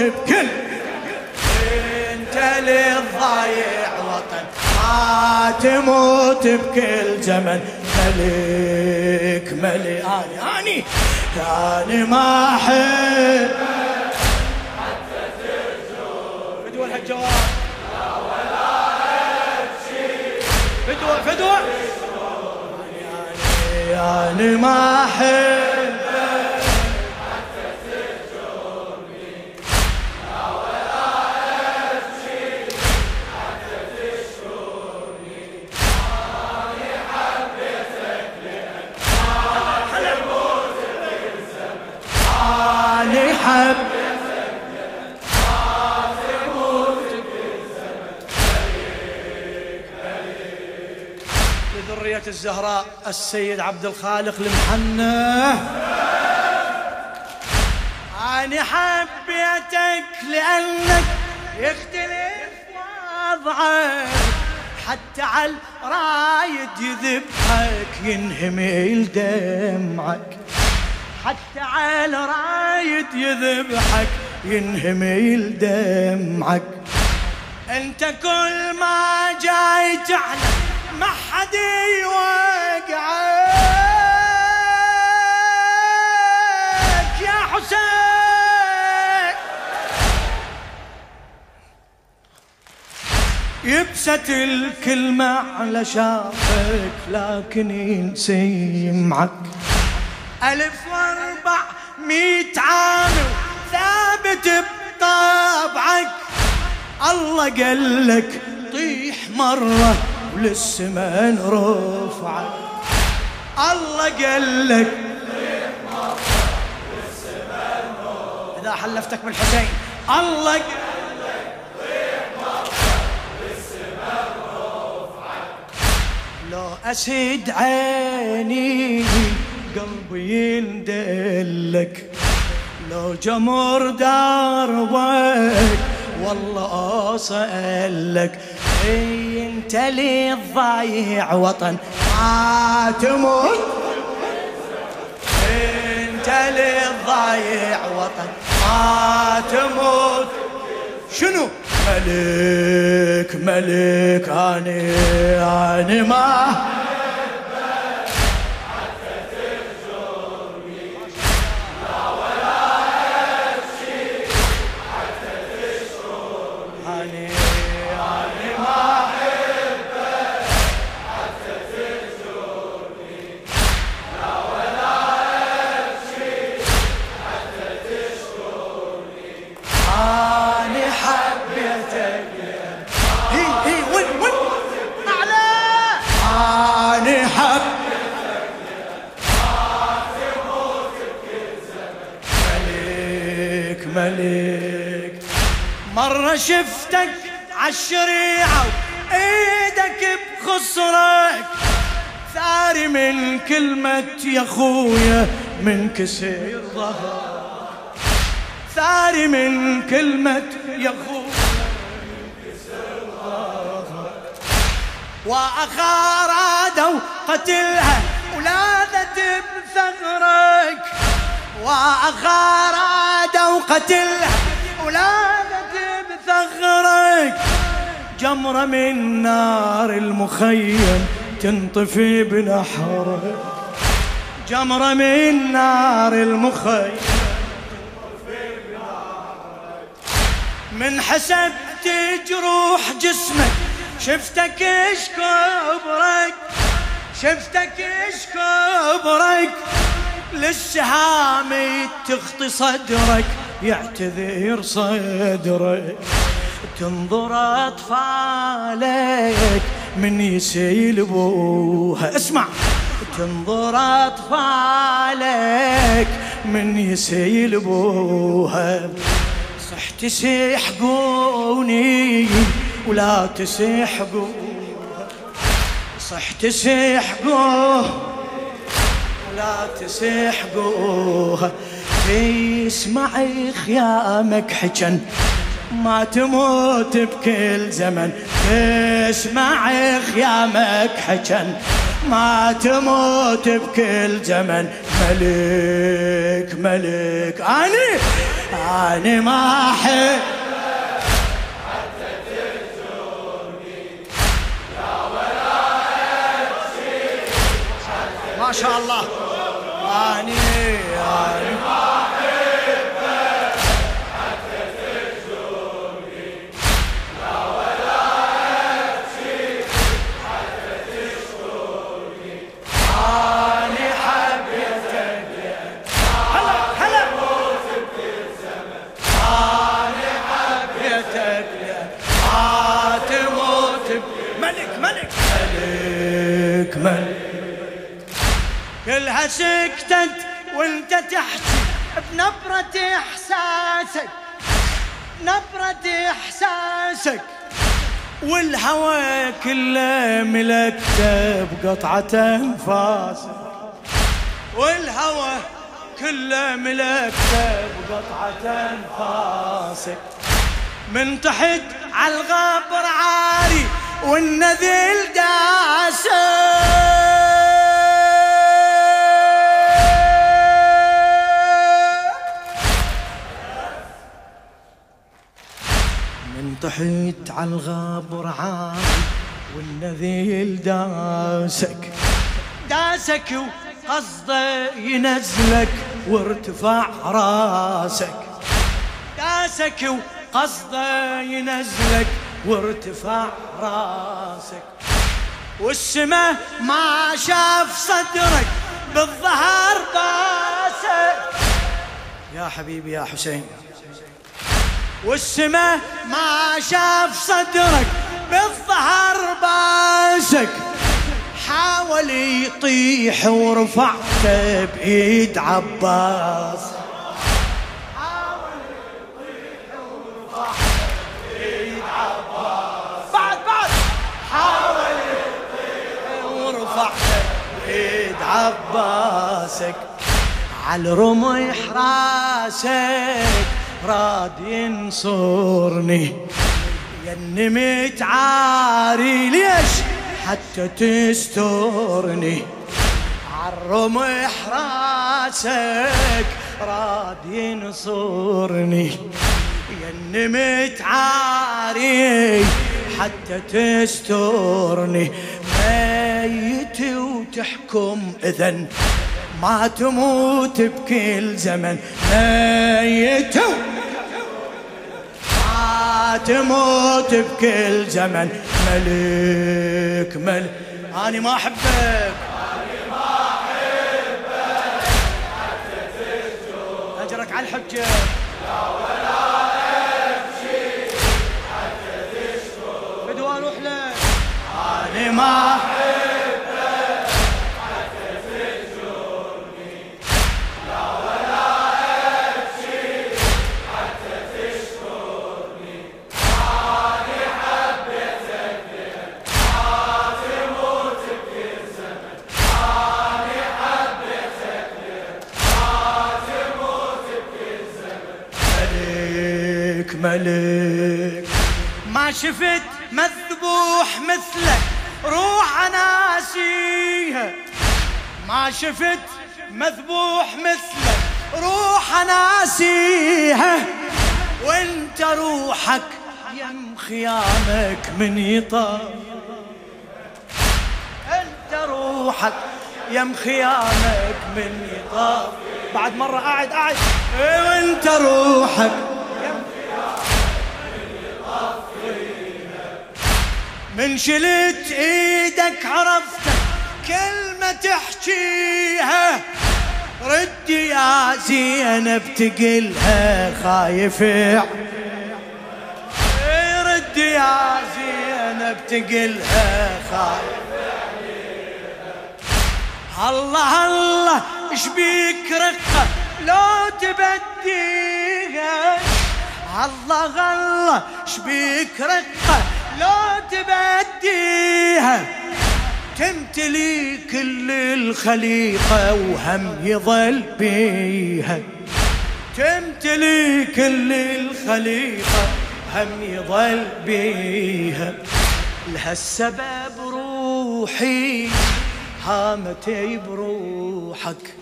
تموت بكل انت للضايع وطن ما تموت بكل زمن ملك ملك آني آني. آني ما احب فدوى الهجوات فدوى آني ما احب الزهراء السيد عبد الخالق المحنة. أنا حبيتك لأنك يختلف وضعك حتى على الرايد يذبحك ينهمي دمعك حتى على رايد يذبحك ينهمي دمعك أنت كل ما جاي تعلم ما حد يوقعك. يا حسين. يبست الكلمة على شافك لكن ينسي معك. ألف وأربع ميت عام ثابت بطبعك الله قال لك طيح مرة. وللسما رفعك الله قال لك إذا حلفتك بالحسين. الله قال لو أسد عيني قلبي يندلك. لو جمر دربك والله أسألك. أي انت لي الضايع وطن. ما تموت انت لي الضايع وطن. ما تموت شنو؟ ملك ملك اني اني ما شفتك عالشريعة وإيدك بخصرك ثاري من كلمة يا خويا من كسر ظهر ثاري من كلمة يا خويا وأخا رادوا قتلها ولاذت بثغرك. وأخا رادوا قتلها ولادت بثغرك جمرة من نار المخيم تنطفي بنحرك جمرة من نار المخيم من حسب تجروح جسمك. شفتك إيش كبرك؟ شفتك إيش كبرك؟ للسهام تخطي صدرك يعتذر صدرك. تنظر أطفالك من يسيل بوها اسمع. تنظر أطفالك من يسيل بوها صح تسيحقوني ولا تسيحقوها صح تسيحقوها لا تسحقوها تسمع خيامك حجن. ما تموت بكل زمن. تسمع خيامك حجن ما تموت بكل زمن. ملك ملك. أنا أنا ما أحب ما شاء الله. أني أني. بنبرة إحساسك نبرة إحساسك. والهوى كله ملكته بقطعة أنفاسك. والهوى كله ملكته بقطعة أنفاسك. من تحت على الغابر عاري والنذيل داسك. طحيت على الغاب رعاي والنذيل داسك. داسك وقصده ينزلك وارتفع راسك. داسك وقصده ينزلك وارتفع راسك. والسما ما شاف صدرك بالظهر باسك. يا حبيبي يا حسين. والسماء ما شاف صدرك بالظهر باسك. حاول يطيح ورفعته بإيد عباس. عباسك. على رمح راسك. راد ينصرني. يني متعاري ليش حتى تسترني؟ عالرمح راسك راد ينصرني. يني متعاري حتى تسترني. ميت وتحكم إذن ما تموت بكل زمن. ميت. ما تموت بكل زمن. ملك ملك أنا ما أحبك. أجرك على الحجة. لا ولا أمشي حتى تشكر بدو أروح لك. أنا ما أحبك ملك. ما شفت مذبوح مثلك روح اناسيها ما شفت مذبوح مثلك روح اناسيها وانت روحك يم خيامك من يطاف. انت روحك يم خيامك من يطاف. بعد مرة قاعد قاعد. إيه، وانت روحك من شلت إيدك عرفتك كلمة تحكيها. رد يا زينب تقلها خايف. رد يا زينب تقلها خايف. الله الله اش بيك رقة؟ لو تبديها. الله الله اش بيك رقة؟ لو تبديها تمتلي كل الخليقة وهم يظل بيها. تمتلي كل الخليقة هم يظل بيها. لها السبب روحي هامتي بروحك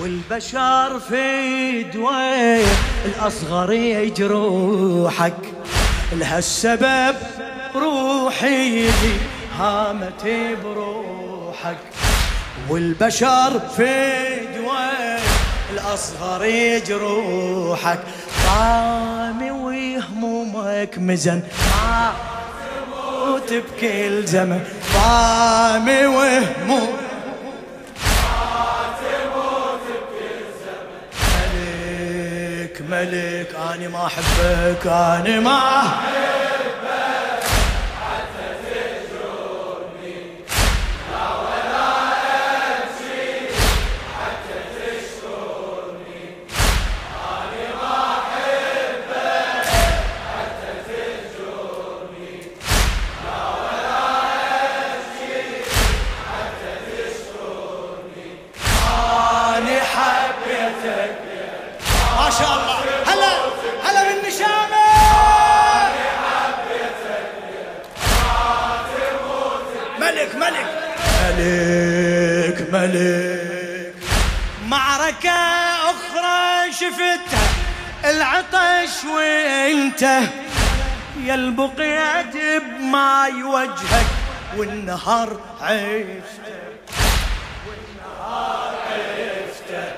والبشر في دوية الأصغر يجروحك. لهالسبب روحي هامتي بروحك والبشر في دوية الأصغر يجروحك طامي وهمومك مزن ما تموت بكل زمن طامي وهمومك ملك أنا ما أحبك أنا ما أحبك معركة أخرى شفتها. العطش وإنت يا البقيت بماي وجهك والنهار عشته والنهار عشته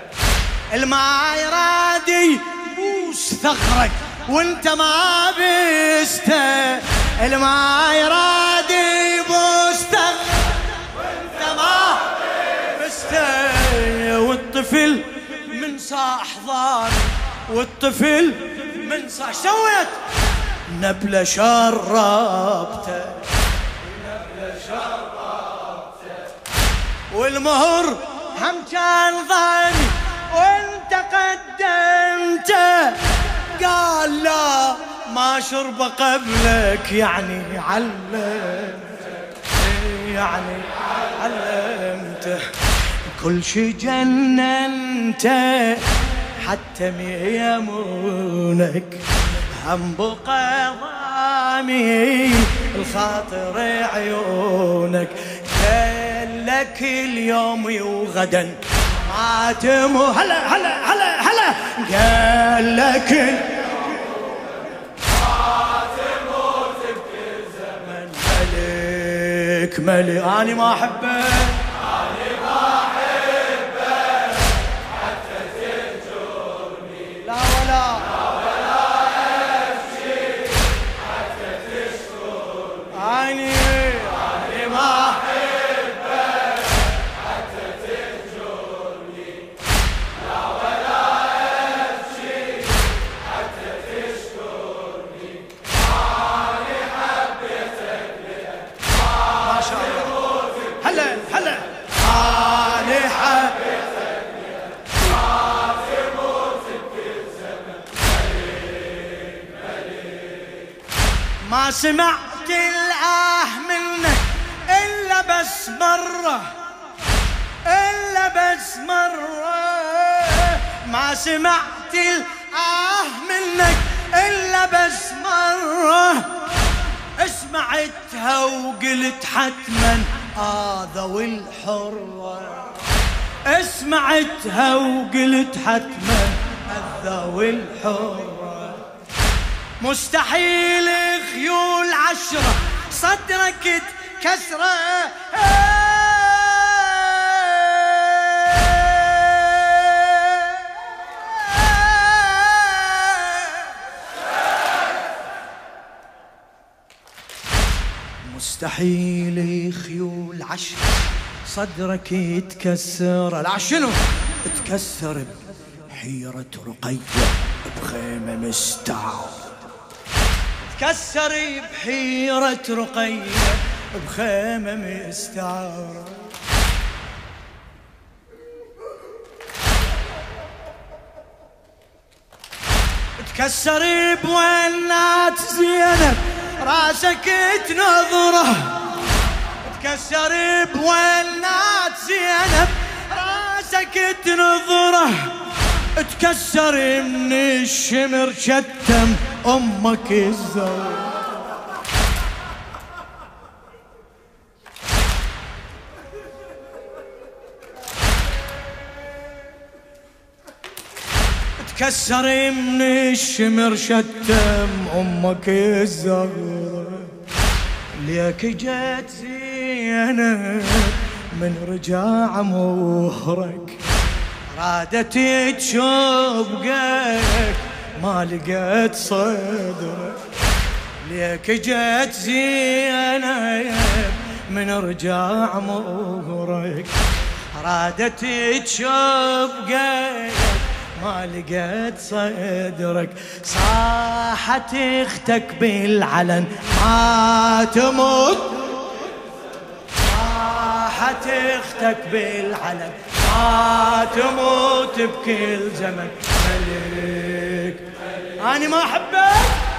الماي رادي بوس ثغرك وإنت ما بسته الماي رادي ضار والطفل من صاح سويت نبلة شربته. نبلة شربته. والمهر هم كان ضاني وانت قدمته. قال لا ما شرب قبلك يعني علمته. يعني علمته. كل شي جننت حتى ميمونك هم بقى ضامي الخاطر عيونك. لك اليوم وغدا ما تمو. هلا هلا هلا هلا. قال لك ملك ملك. أنا ما أحبك. سمعت الآه منك إلا بس مرة إلا بس مرة. ما سمعت الآه منك إلا بس مرة. سمعتها وقلت حتما هذا والحرة. سمعتها وقلت حتما هذا والحرة. مستحيل خيول عشرة. صدرك تكسره مستحيل خيول عشرة. صدرك يتكسر لا شنو؟ تكسر بحيرة رقية بخيمة مستعار. كسر بحيرة رقية بخيمة مستعارة. تكسر بوينات زينب راسك تنظره. تكسر بوينات زينب راسك تنظره. تكسر من الشمر شتم أمك الزور تكسر من الشمر شتم أمك الزهرة ليك جت زينب من رجاع مهرك. رادت تشوقك ما لقيت صدرك ليك جت زينب من رجاع مهرك رادت تشوقك ما لقيت صدرك. صاحت أختك بالعلن ما تموت. صاحت أختك بالعلن تموت بكل زمن ملك أنا ما أحبك.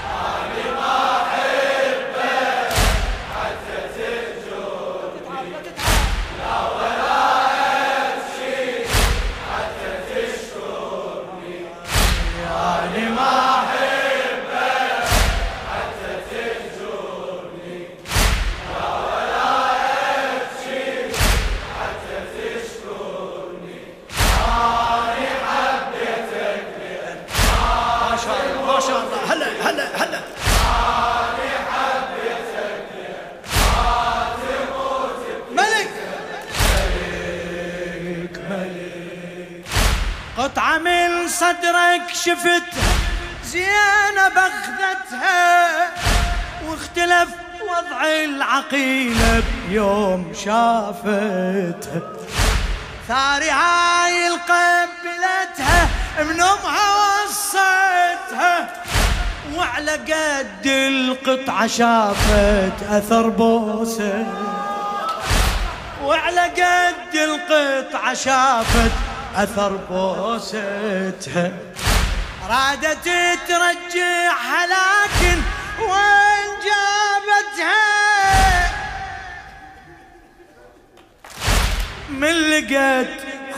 شفتها زينب اخذتها واختلف وضع العقيلة بيوم شافتها. ثاري هاي القبلتها من امها وصتها وعلى قد القطعة شافت أثر بوسه وعلى قد القطعة شافت أثر بوستها رادت ترجعها لكن وين جابتها؟ من لقيت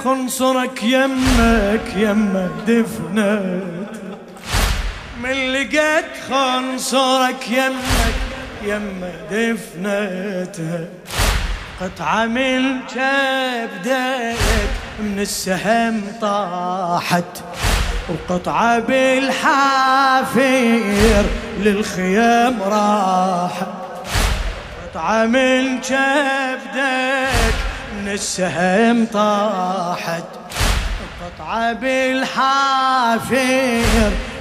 خنصرك يمك يمك دفنت. من لقيت خنصرك يمك يمك دفنتها قطعة من كبدك من السهم طاحت. وقطعة بالحافير للخيام راحت قطعة من كبدك من السهم طاحت. قطعة بالحافير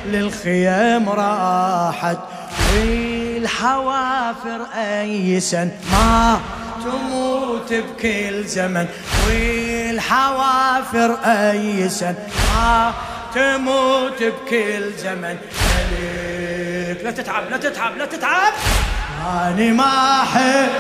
للخيام راحت. والحوافر أيسا ما تموت بكل زمن. والحوافر أي سن ما تموت بكل زمن. ملك لا تتعب لا تتعب لا تتعب. أنا ما أحب